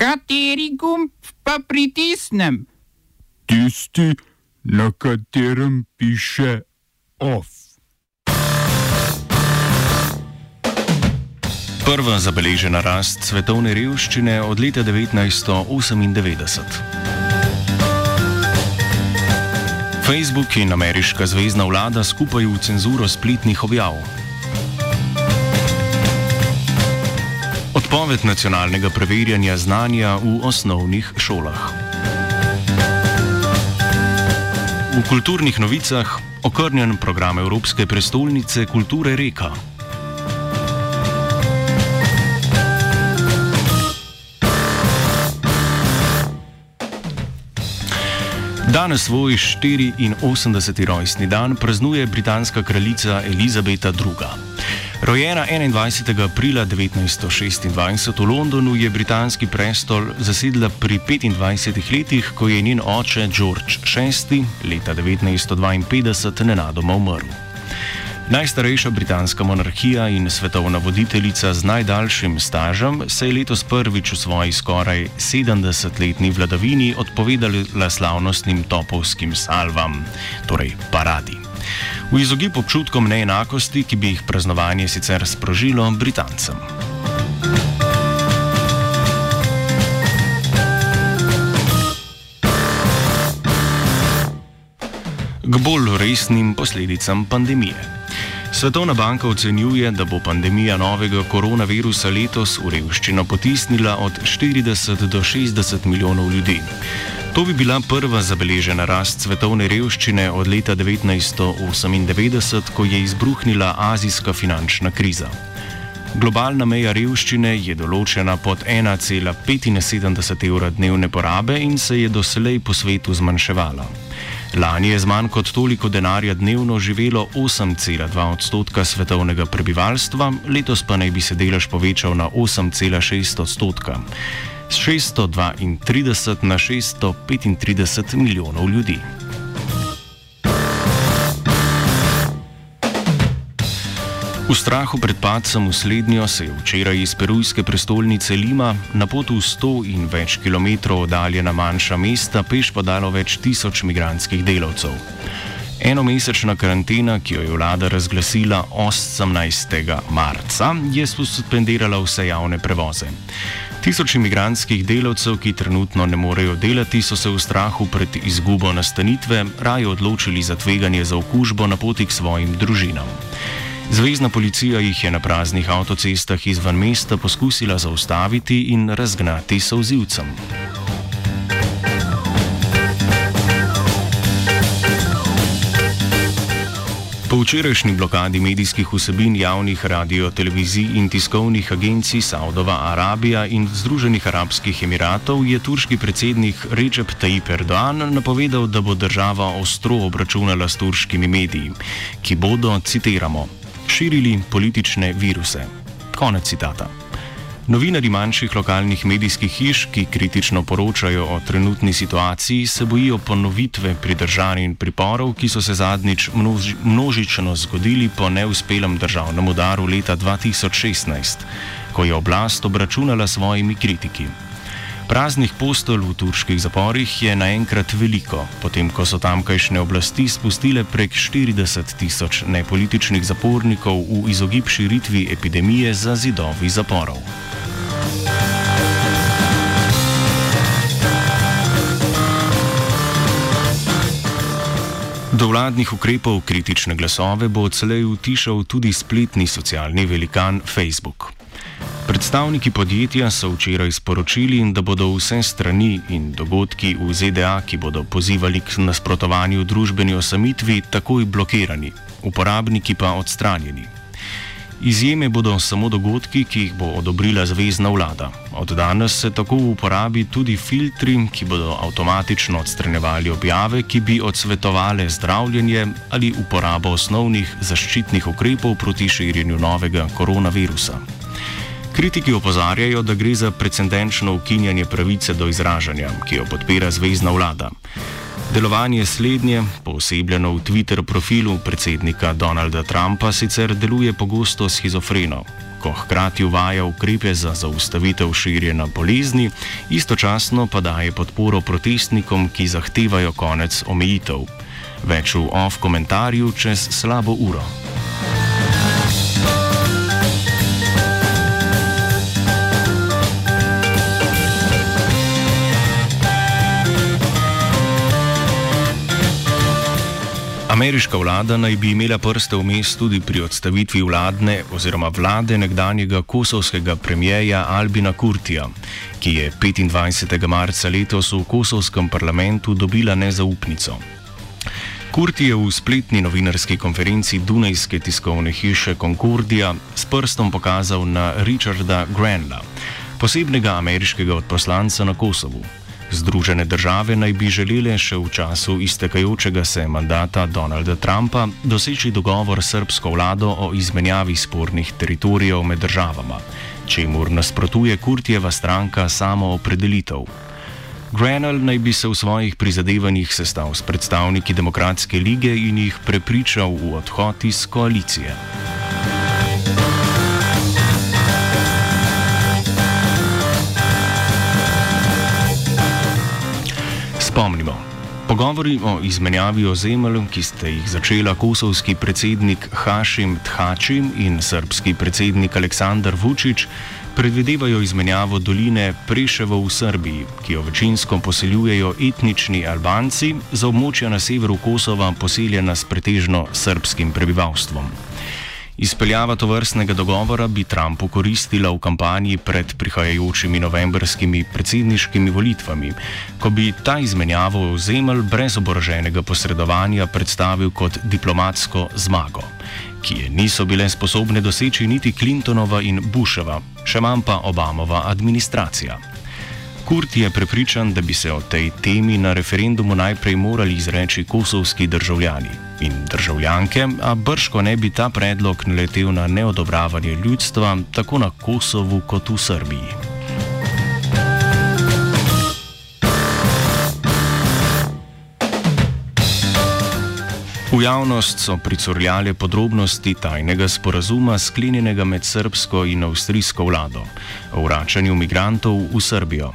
Kateri gumb pa pritisnem? Tisti, na katerem piše OF. Prva zabeležena rast svetovne revščine od leta 1998. Facebook in ameriška zvezdna vlada skupaj v cenzuro spletnih objav. Odpoved nacionalnega preverjanja znanja v osnovnih šolah. V kulturnih novicah okrnjen program Evropske prestolnice kulture Reka. Danes svoj 84. rojstni dan praznuje britanska kraljica Elizabeta II. Rojena 21. aprila 1926 v Londonu je britanski prestol zasedla pri 25 letih, ko je njen oče George VI. leta 1952 nenadoma umrl. Najstarejša britanska monarhija in svetovna voditeljica z najdaljšim stažem se je letos prvič v svoji skoraj 70-letni vladavini odpovedala slavnostnim topovskim salvam, torej paradi. V izogib občutkom neenakosti, ki bi jih praznovanje sicer sprožilo Britancem. K bolj resnim posledicam pandemije. Svetovna banka ocenjuje, da bo pandemija novega koronavirusa letos v revščino potisnila od 40 do 60 milijonov ljudi. To bi bila prva zabeležena rast svetovne revščine od leta 1998, ko je izbruhnila azijska finančna kriza. Globalna meja revščine je določena pod 1,75 evra dnevne porabe in se je doslej po svetu zmanjševala. Lani je z manj kot toliko denarja dnevno živelo 8,2 odstotka svetovnega prebivalstva, letos pa naj bi se delež povečal na 8,6 odstotka. Z 632 na 635 milijonov ljudi. V strahu pred padcem v slednjo se je včeraj iz perujske prestolnice Lima na potu 100 in več kilometrov oddaljena manjša mesta peš podalo več tisoč migranskih delavcev. Enomesečna karantena, ki jo je vlada razglasila 18. marca, je suspendirala vse javne prevoze. Tisoči imigranskih delavcev, ki trenutno ne morejo delati, so se v strahu pred izgubo nastanitve raje odločili za tveganje za okužbo na poti k svojim družinam. Zvezdna policija jih je na praznih avtocestah izven mesta poskusila zaustaviti in razgnati sozivcem. Po včerajšnji blokadi medijskih vsebin javnih radio, televizij in tiskovnih agencij Saudova Arabija in Združenih arabskih emiratov je turški predsednik Recep Tayyip Erdoğan napovedal, da bo država ostro obračunala s turškimi mediji, ki bodo, citiramo, širili politične viruse. Konec citata. Novinari manjših lokalnih medijskih hiš, ki kritično poročajo o trenutni situaciji, se bojijo ponovitve pridržanj in priporov, ki so se zadnjič množi, množično zgodili po neuspelem državnem udaru leta 2016, ko je oblast obračunala svojimi kritiki. Praznih postol v turških zaporih je naenkrat veliko, potem ko so tamkajšnje oblasti spustile prek 40 tisoč nepolitičnih zapornikov v izogib širitvi epidemije za zidovi zaporov. Do vladnih ukrepov kritične glasove bo odslej utišal tudi spletni socialni velikan Facebook. Predstavniki podjetja so včeraj sporočili, da bodo vse strani in dogodki v ZDA, ki bodo pozivali k nasprotovanju družbeni osamitvi, takoj blokirani, uporabniki pa odstranjeni. Izjeme bodo samo dogodki, ki jih bo odobrila zvezdna vlada. Od danes se tako uporabi tudi filtri, ki bodo avtomatično odstranjevali objave, ki bi odsvetovale zdravljenje ali uporabo osnovnih zaščitnih ukrepov proti širjenju novega koronavirusa. Kritiki opozarjajo, da gre za precedenčno ukinjanje pravice do izražanja, ki jo podpira zvezdna vlada. Delovanje slednje, posebljeno v Twitter profilu predsednika Donalda Trumpa, sicer deluje pogosto schizofreno. ko hkrati uvaja ukrepe za zaustavitev širjenja bolezni, istočasno pa daje podporo protestnikom, ki zahtevajo konec omejitev. Več v off komentarju čez slabo uro. Ameriška vlada naj bi imela prste vmes tudi pri odstavitvi vladne oziroma vlade nekdanjega kosovskega premijeja Albina Kurtija, ki je 25. marca letos v kosovskem parlamentu dobila nezaupnico. Kurti je v spletni novinarski konferenci Dunajske tiskovne hiše Concordia s prstom pokazal na Richarda Granla, posebnega ameriškega odposlanca na Kosovu. Združene države naj bi želele še v času iztekajočega se mandata Donalda Trumpa doseči dogovor s srpsko vlado o izmenjavi spornih teritorijev med državama, čemur nasprotuje Kurtjeva stranka samo opredelitev. Grenell naj bi se v svojih prizadevanjih sestal s predstavniki Demokratske lige in jih prepričal v odhod iz koalicije. Spomnimo. Pogovori o izmenjavi ozemelj, ki ste jih začela kosovski predsednik Hašim Thačim in srpski predsednik Aleksandar Vučić, predvidevajo izmenjavo doline Preševo v Srbiji, ki jo večinsko poseljujejo etnični Albanci, za območja na severu Kosova poseljena s pretežno srpskim prebivalstvom. Izpeljava to vrstnega dogovora bi Trumpu koristila v kampanji pred prihajajočimi novembrskimi predsedniškimi volitvami, ko bi ta izmenjavo ozemelj brez oboroženega posredovanja predstavil kot diplomatsko zmago, ki je niso bile sposobne doseči niti Clintonova in Bushova, še manj pa Obamova administracija. Kurt je prepričan, da bi se o tej temi na referendumu najprej morali izreči kosovski državljani in državljanke, a brško ne bi ta predlog naletel na neodobravanje ljudstva tako na Kosovu kot v Srbiji. V javnost so pricurljale podrobnosti tajnega sporazuma sklenjenega med srpsko in avstrijsko vlado o vračanju migrantov v Srbijo.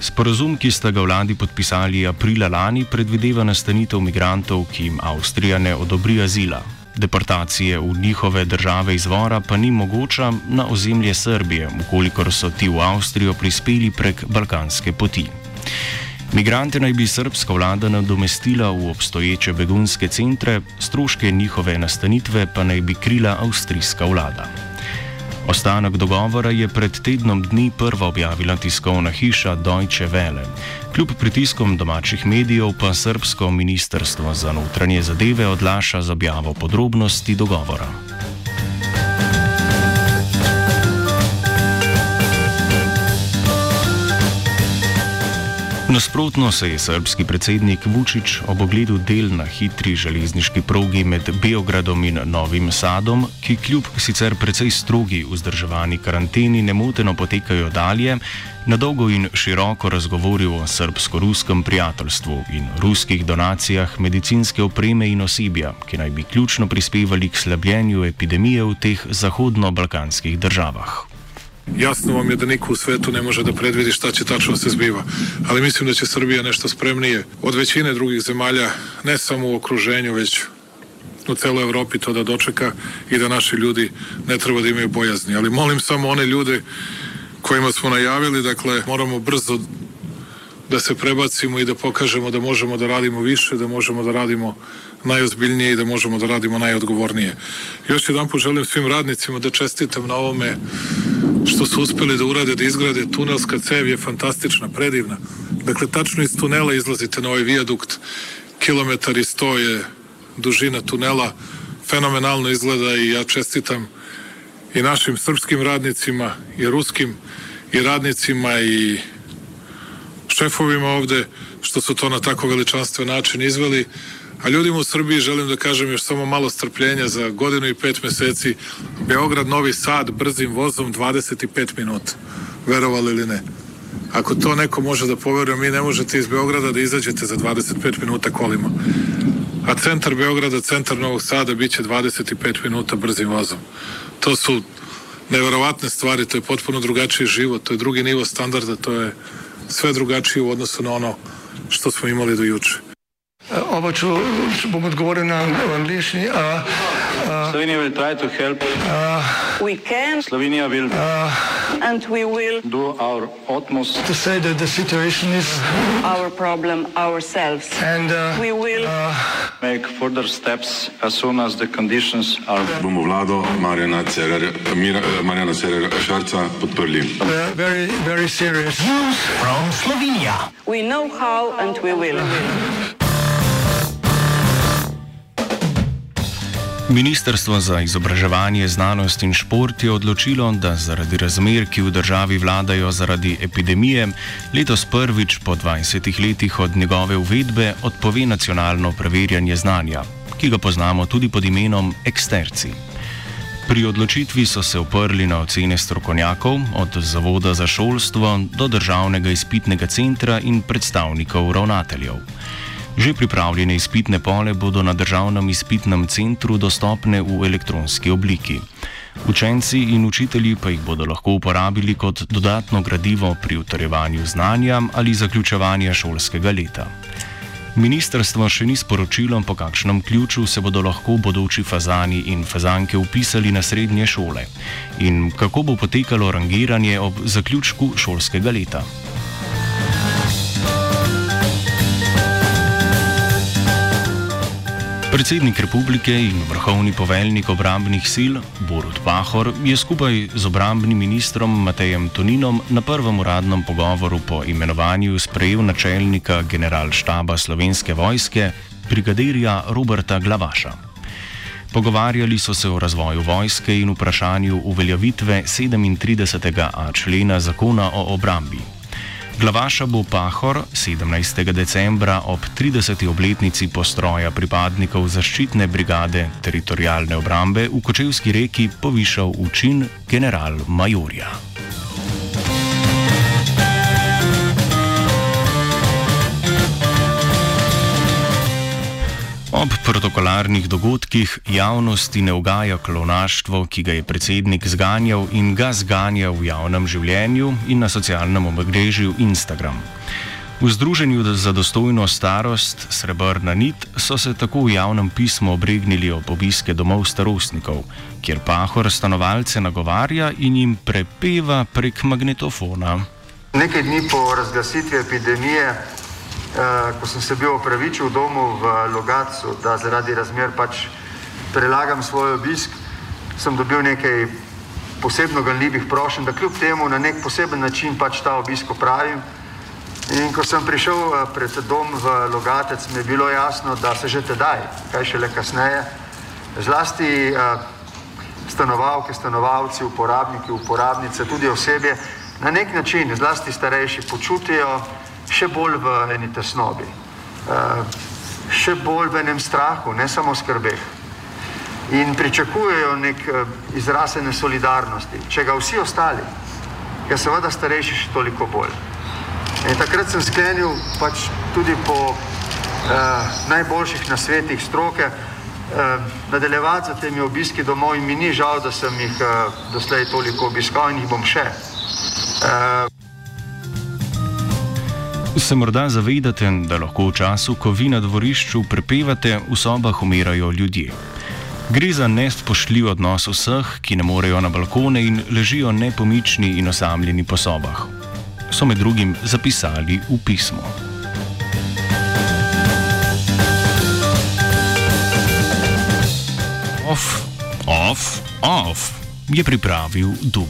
Sporazum, ki sta ga vladi podpisali aprila lani, predvideva nastanitev migrantov, ki jim Avstrija ne odobri azila. Deportacije v njihove države izvora pa ni mogoča na ozemlje Srbije, ukolikor so ti v Avstrijo prispeli prek balkanske poti. Migrante naj bi srpska vlada nadomestila v obstoječe begunske centre, stroške njihove nastanitve pa naj bi krila avstrijska vlada. Ostanek dogovora je pred tednom dni prva objavila tiskovna hiša Deutsche Welle. Kljub pritiskom domačih medijev pa srpsko ministrstvo za notranje zadeve odlaša z objavo podrobnosti dogovora. Nasprotno se je srpski predsednik Vučić ob ogledu del na hitri železniški progi med Beogradom in Novim Sadom, ki kljub sicer precej strogi vzdrževani karanteni nemoteno potekajo dalje, na dolgo in široko razgovoril o srpsko-ruskem prijateljstvu in ruskih donacijah medicinske opreme in osebja, ki naj bi ključno prispevali k slabljenju epidemije v teh zahodno-balkanskih državah. Jasno vam je da niko u svetu ne može da predvidi šta će tačno se zbiva, ali mislim da će Srbija nešto spremnije od većine drugih zemalja, ne samo u okruženju, već u celoj Evropi to da dočeka i da naši ljudi ne treba da imaju bojazni. Ali molim samo one ljude kojima smo najavili, dakle moramo brzo da se prebacimo i da pokažemo da možemo da radimo više, da možemo da radimo najozbiljnije i da možemo da radimo najodgovornije. Još jedan put želim svim radnicima da čestitam na ovome što su uspeli da urade, da izgrade tunelska cev je fantastična, predivna. Dakle, tačno iz tunela izlazite na ovaj vijadukt, kilometar i sto je dužina tunela, fenomenalno izgleda i ja čestitam i našim srpskim radnicima i ruskim i radnicima i šefovima ovde što su to na tako veličanstven način izveli a ljudima u Srbiji želim da kažem još samo malo strpljenja za godinu i pet meseci. Beograd, Novi Sad brzim vozom 25 minuta. Verovali ili ne. Ako to neko može da poveruje mi ne možete iz Beograda da izađete za 25 minuta kolima. A centar Beograda, centar Novog Sada bit će 25 minuta brzim vozom. To su neverovatne stvari, to je potpuno drugačiji život, to je drugi nivo standarda, to je sve drugačije u odnosu na ono što smo imali do juče. Oba ću, bom odgovoril na angliški. Slovenija will try to help. Uh, we can. Slovenija will uh, and we will do our utmost to say that the situation is our problem ourselves. And uh, we will uh, make further steps as soon as the conditions are. Bomo vlado Marjana Cererja, Marjana Cererja Šarca podprli. Very, very serious. News from Slovenia. We know how and we will. Ministrstvo za izobraževanje, znanost in šport je odločilo, da zaradi razmer, ki v državi vladajo zaradi epidemije, letos prvič po 20 letih od njegove uvedbe odpove nacionalno preverjanje znanja, ki ga poznamo tudi pod imenom eksterci. Pri odločitvi so se oprli na ocene strokovnjakov, od Zavoda za šolstvo do Državnega izpitnega centra in predstavnikov ravnateljev. Že pripravljene izpitne pole bodo na državnem izpitnem centru dostopne v elektronski obliki. Učenci in učitelji pa jih bodo lahko uporabili kot dodatno gradivo pri utrjevanju znanja ali zaključevanju šolskega leta. Ministrstvo še ni sporočilo, po kakšnem ključu se bodo lahko bodoči fazani in fazanke upisali na srednje šole in kako bo potekalo rangiranje ob zaključku šolskega leta. Predsednik republike in vrhovni poveljnik obrambnih sil Borut Pahor je skupaj z obrambnim ministrom Matejem Toninom na prvem uradnem pogovoru po imenovanju sprejel načelnika generalštaba slovenske vojske, brigadirja Roberta Glavaša. Pogovarjali so se o razvoju vojske in vprašanju uveljavitve 37. člena zakona o obrambi. Glavaša bo Pahor 17. decembra ob 30. obletnici postroja pripadnikov zaščitne brigade teritorijalne obrambe v Kočevski reki povišal v čin general-majorja. Ob protokolarnih dogodkih javnosti ne ugaja klonaštvo, ki ga je predsednik zganjal in ga zganja v javnem življenju in na socialnem omrežju Instagram. V Združenju za dostojno starost Srebrna nit so se tako v javnem pismu obregnili ob obiske domov starostnikov, kjer pahor stanovalce nagovarja in jim prepeva prek magnetofona. Nekaj dni po razglasitvi epidemije ko sem se bil opravičil v domu v Logacu, da zaradi razmer pač prelagam svoj obisk, sem dobil nekaj posebno ganljivih prošenj, da kljub temu na nek poseben način pač ta obisk opravim. In ko sem prišel eh, pred dom v Logatec, mi je bilo jasno, da se že tedaj, kaj šele kasneje, zlasti uh, stanovalke, stanovalci, uporabniki, uporabnice, tudi osebje, na nek način, zlasti starejši, počutijo, še bolj v eni tesnobi, uh, še bolj v enem strahu, ne samo skrbeh. In pričakujejo nek uh, izraz ene solidarnosti, če ga vsi ostali, ja seveda starejši še toliko bolj. In takrat sem sklenil pač tudi po uh, najboljših nasvetih stroke uh, nadaljevati za temi obiski domov in mi ni žal, da sem jih uh, doslej toliko obiskal in jih bom še. Uh, Se morda zavedate, da lahko v času, ko vi na dvorišču prepevate, v sobah umirajo ljudje? Gre za nespoštljiv odnos vseh, ki ne morejo na balkone in ležijo nepomični in osamljeni po sobah. So med drugim zapisali v pismo. Off, off, off je pripravil Dugi.